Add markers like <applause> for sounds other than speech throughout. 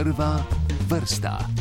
Prva vrsta.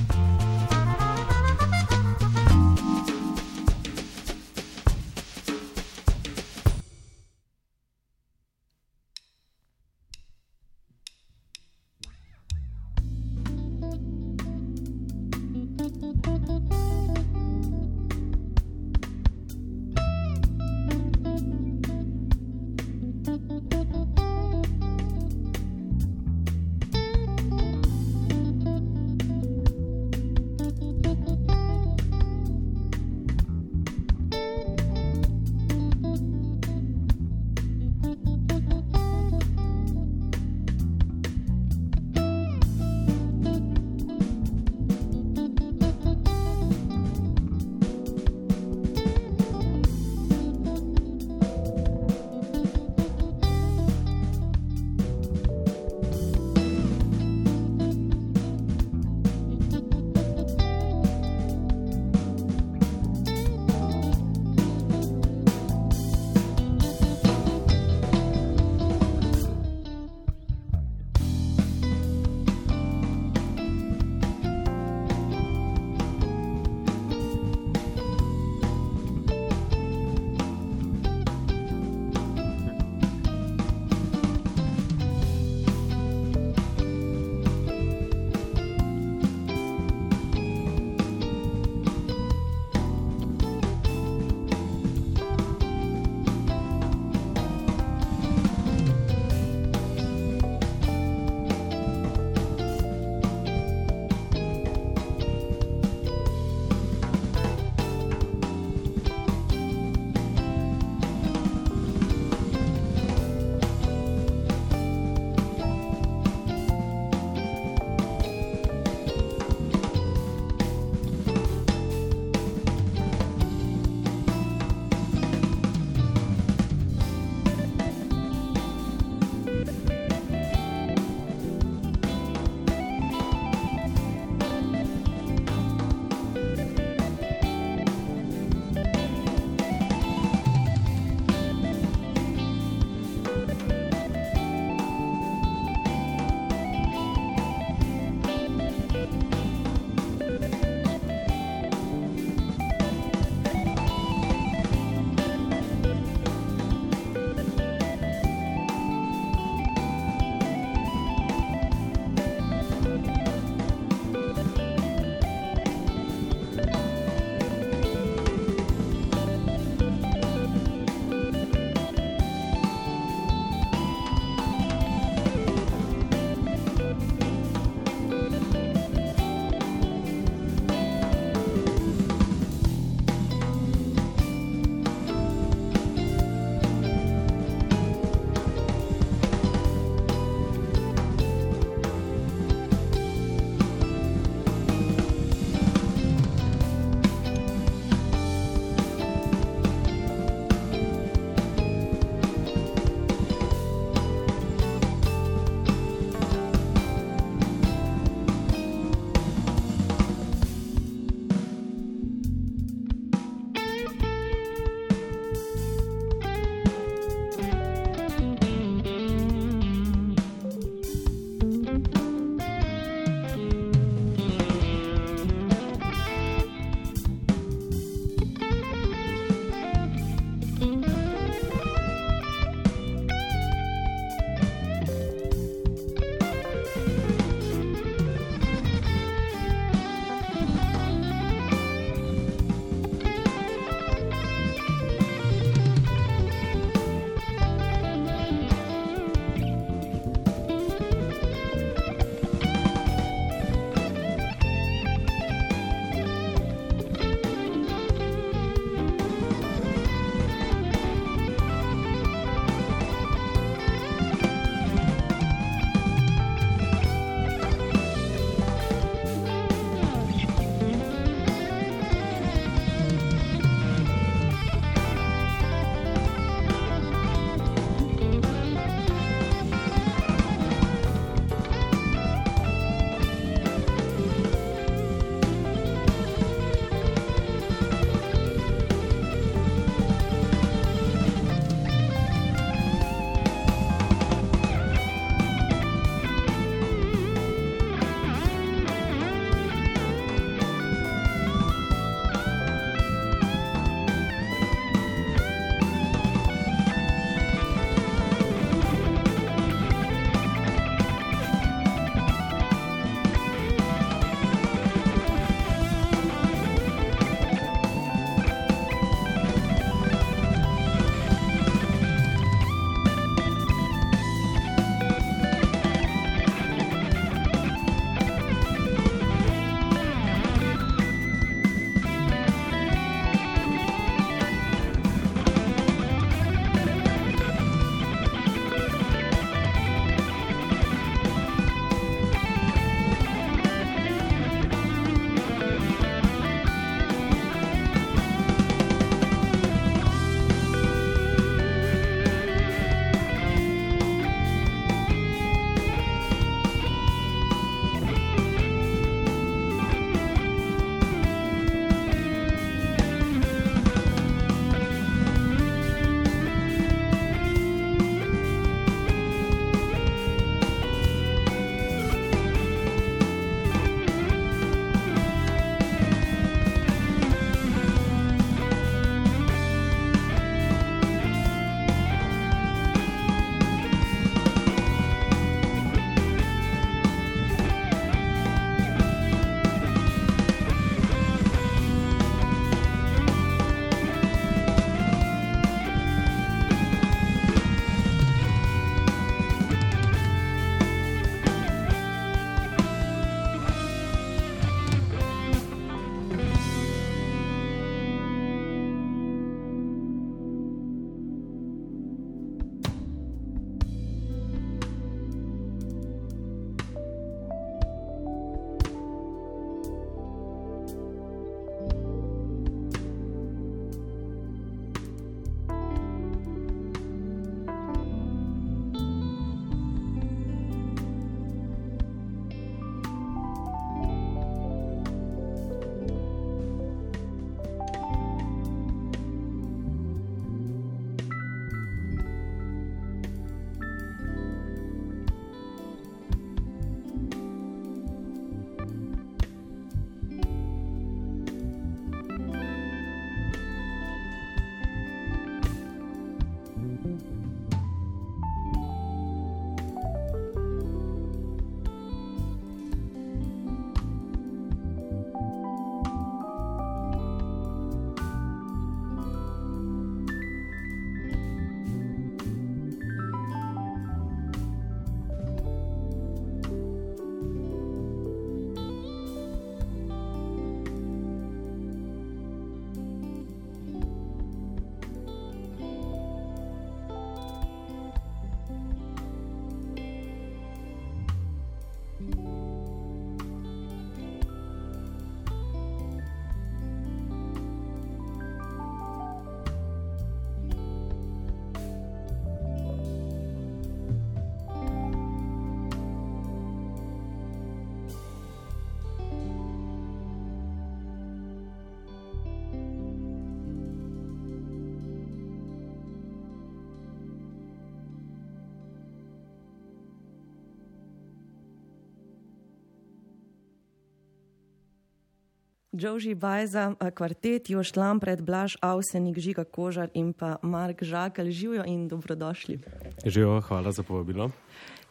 Joži Bajza, kvartet Još Lampred, Blaž Avsenik, Žiga Kožar in pa Mark Žakelj. Živijo in dobrodošli. Živijo, hvala za povabilo.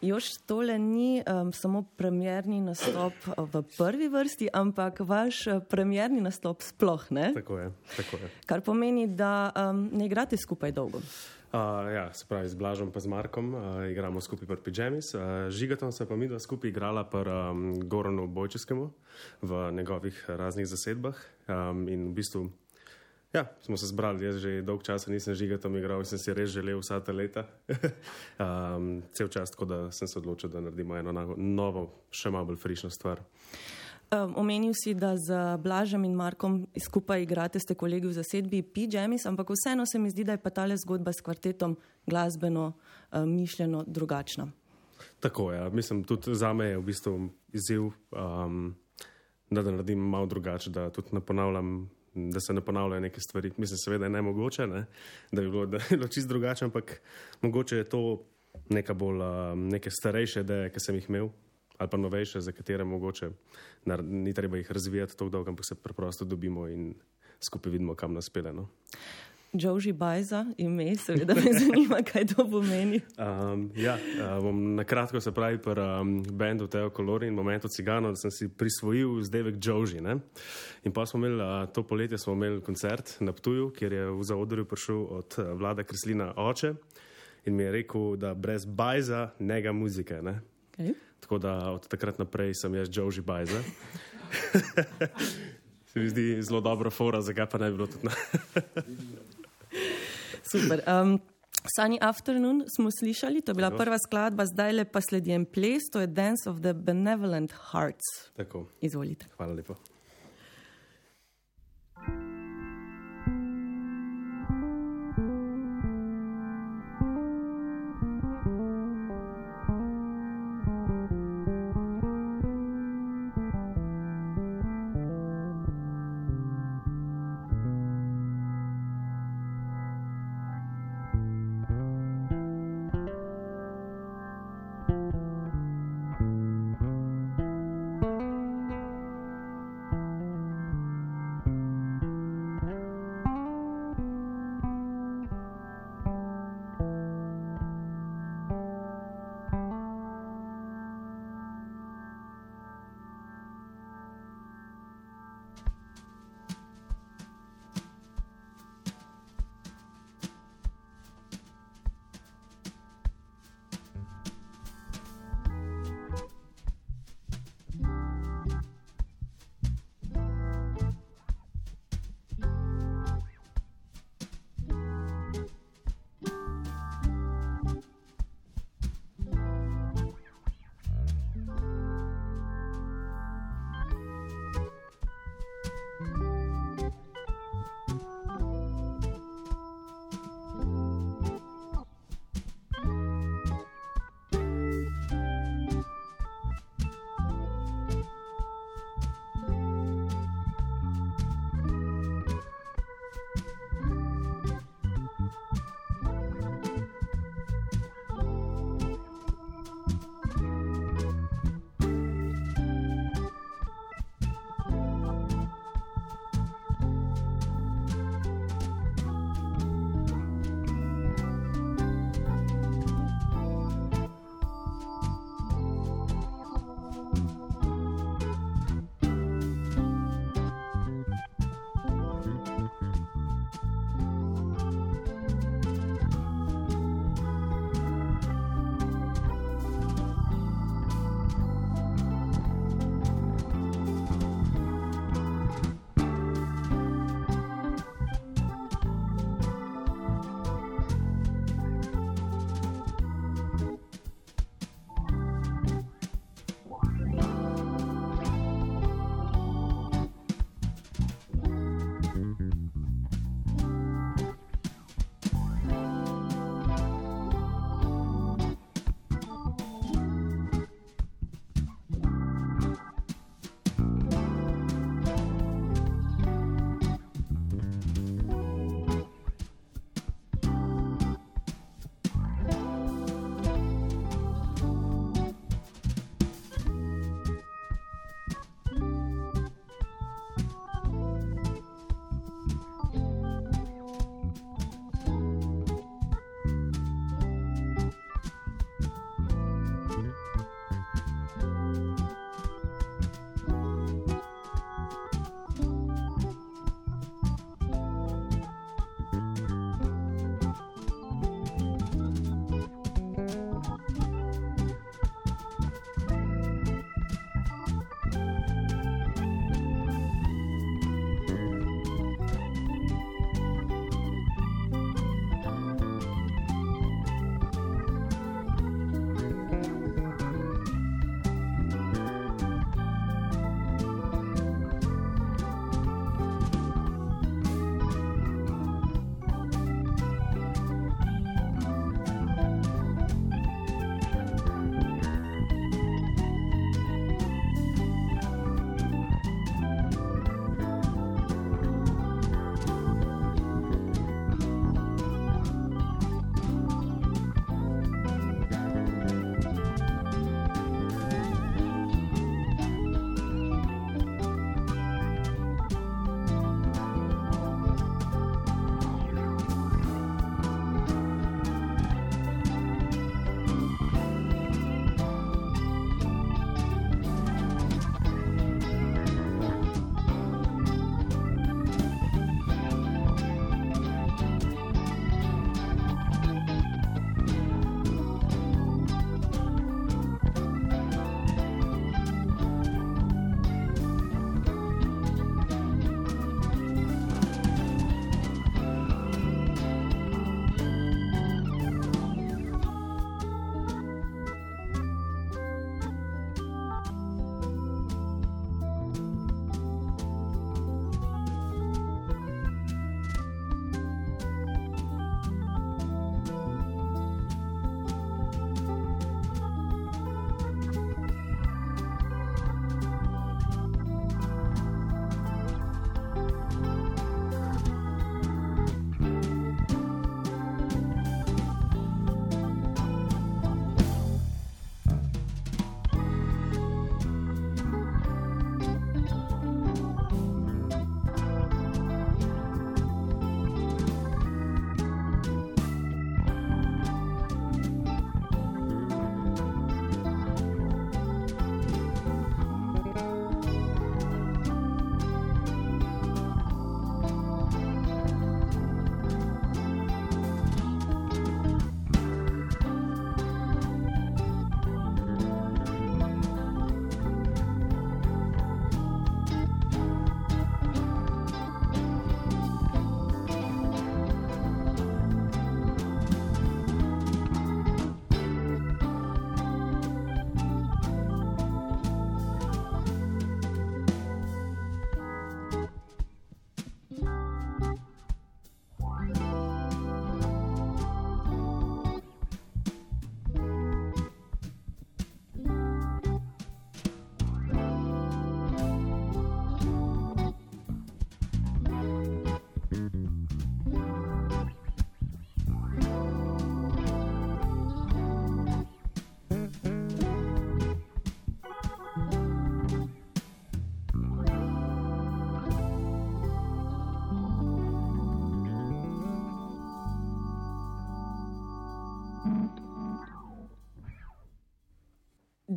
Još, tole ni um, samo premjerni nastop v prvi vrsti, ampak vaš premjerni nastop sploh ne. Tako je, tako je. Kar pomeni, da um, ne igrate skupaj dolgo. Uh, ja, se pravi, z Blažom in Markom uh, igramo skupaj pri Pijamis. Uh, Žigatom se pa mi dva skupaj igrala pri um, Goranu Bojčeskemu v njegovih raznih zasedbah. Um, in v bistvu ja, smo se zbrali, jaz že dolg časa nisem žigatom igral in sem si res želel vsa ta leta. um, <laughs> cel čas, tako da sem se odločil, da naredimo eno novo, še malo bolj frišno stvar. Um, omenil si, da z Blažem in Markom skupaj igrate, ste kolegi v zasedbi Pijamis, ampak vseeno se mi zdi, da je pa tale zgodba s kvartetom glasbeno um, mišljeno drugačna. Tako je, ja. mislim, tudi za me je v bistvu izziv, um, da, da naredim malo drugače, da tudi ne ponavljam. Da se ne ponavljajo neke stvari. Mislim, seveda je ne mogoče, ne? da bi bilo, bilo čisto drugače, ampak mogoče je to neka bolj, neke starejše ideje, ki sem jih imel, ali pa novejše, za katere mogoče ni treba jih razvijati tako dolgo, ampak se preprosto dobimo in skupaj vidimo, kam nas pele. No? Joži Bajza, ime, seveda me zanima, kaj to pomeni. Um, ja, bom na kratko se pravi pri um, bendu Teo Colori in momentu Cigano, da sem si prisvojil zdevek Joži. Ne? In pa smo imeli, uh, to poletje smo imeli koncert na Ptuju, kjer je v zaodrju prišel od uh, vlada Kreslina oče in mi je rekel, da brez Bajza nega muzike. Ne? Okay. Tako da od takrat naprej sem jaz Joži Bajza. <laughs> Se mi zdi zelo dobra fora, zakaj pa ne bi bilo tudi na. <laughs> Super. Um, Sunny Afternoon smo slišali, to je bila Tako. prva skladba, zdaj le pa sledi en ples, to je Dance of the Benevolent Hearts. Tako, Izvolite. hvala lepa.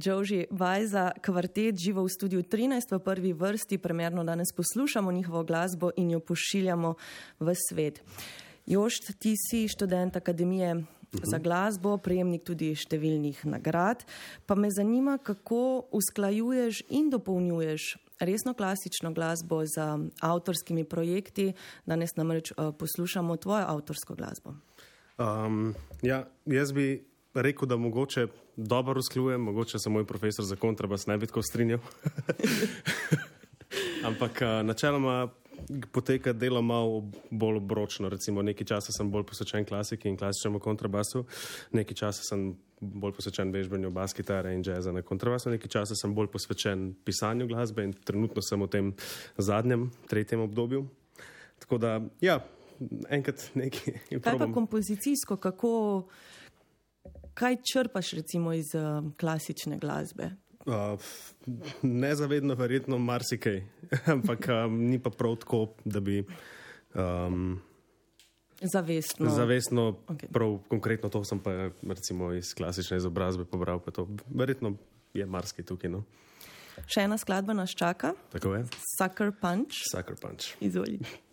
Joži Vajza, kvartet živo v studiu 13 v prvi vrsti, primerno danes poslušamo njihovo glasbo in jo pošiljamo v svet. Jošt, ti si študent Akademije uh -huh. za glasbo, prejemnik tudi številnih nagrad. Pa me zanima, kako usklajuješ in dopolnjuješ resno klasično glasbo z avtorskimi projekti. Danes namreč uh, poslušamo tvojo avtorsko glasbo. Um, ja, jaz bi rekel, da mogoče dobro usklajujem, mogoče se moj profesor za kontrabas ne bi tako strinjal. <laughs> Ampak uh, načeloma poteka delo malo bolj obročno. Recimo, nekaj časa sem bolj posvečen klasiki in klasičnemu kontrabasu, nekaj časa sem bolj posvečen vežbanju bas kitare in jazza na kontrabasu, nekaj časa sem bolj posvečen pisanju glasbe in trenutno sem v tem zadnjem, tretjem obdobju. Tako da, ja, enkrat nekaj. Kaj pa kompozicijsko, kako, kaj črpaš recimo iz uh, klasične glasbe? Uh, nezavedno, verjetno marsikaj, <laughs> ampak um, ni pa prav tako, da bi. Um, Zavestno. Zavestno, okay. prav konkretno to sem pa recimo iz klasične izobrazbe pobral. Verjetno je marsikaj tukaj. No? Še ena skladba nas čaka. Tako je. Sucker Punch. Sucker Punch. Izvolite.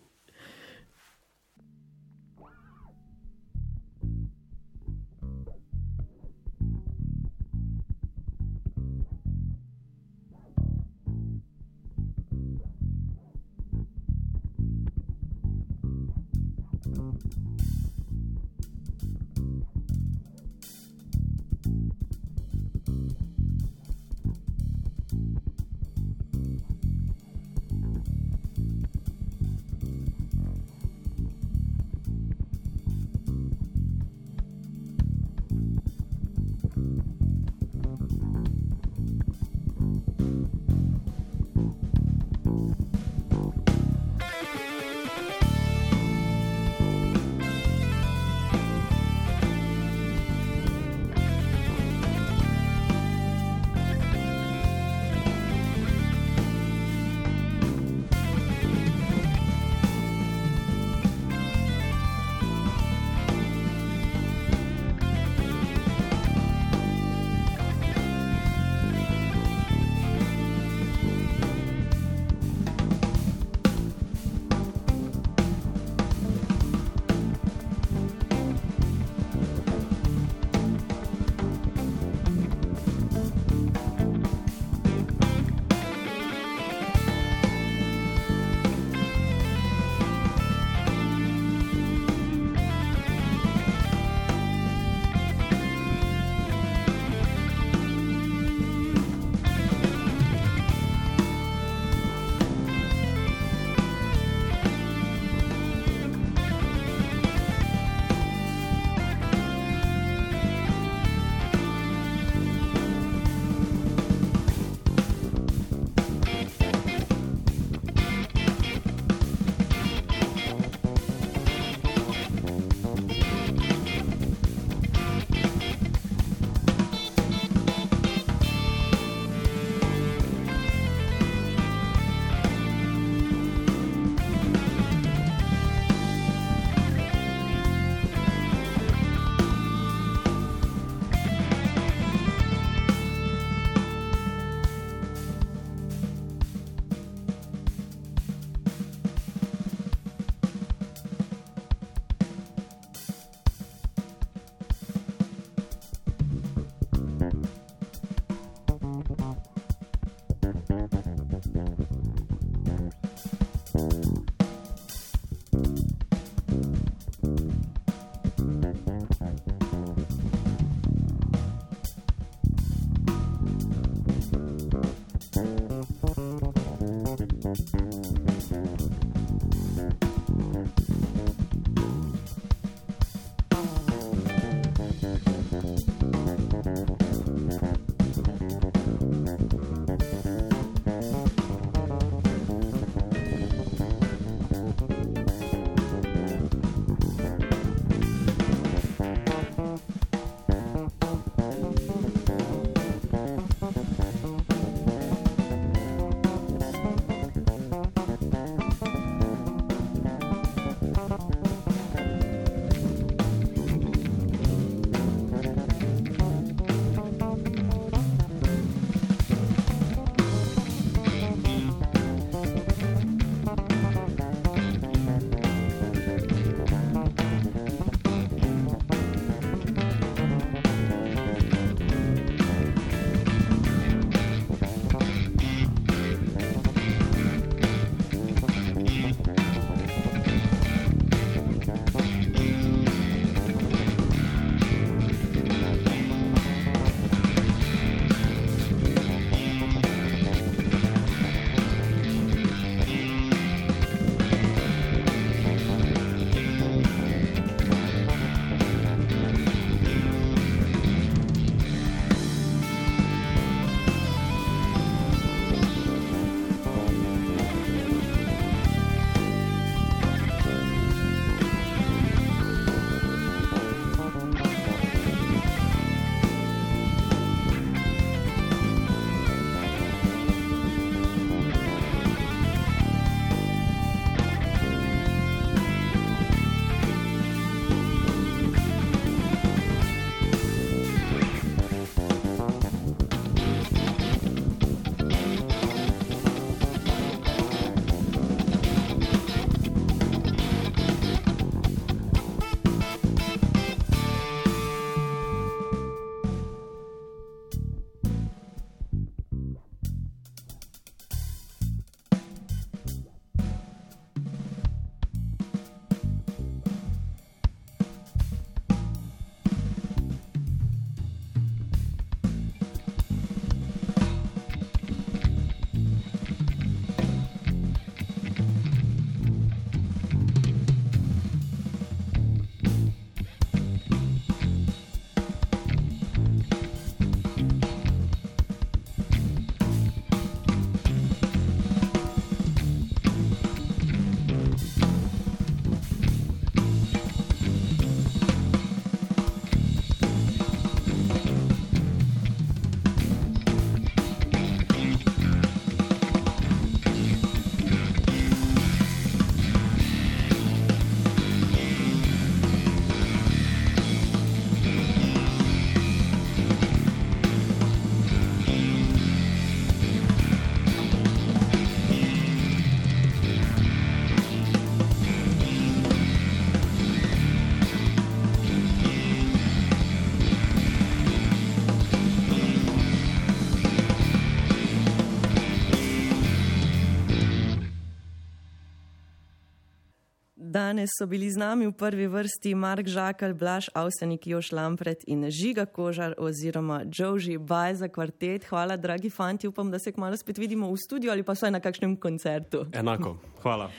Danes so bili z nami v prvi vrsti Mark Žakal, Blaž Avsenik, Još Lampret in Žiga Kožar oziroma Joži Baj za kvartet. Hvala, dragi fanti, upam, da se kmalo spet vidimo v studiu ali pa vsaj na kakšnem koncertu. Enako, hvala.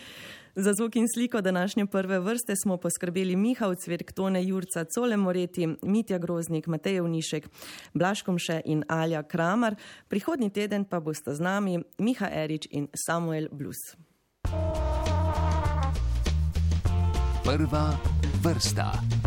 Za zvok in sliko današnje prve vrste smo poskrbeli Miha Cvirk, Tone Jurca, Cole Moreti, Mitja Groznik, Matej Vnišek, Blaškom še in Alja Kramar. Prihodnji teden pa boste z nami Miha Erič in Samuel Blus. Prva vrsta.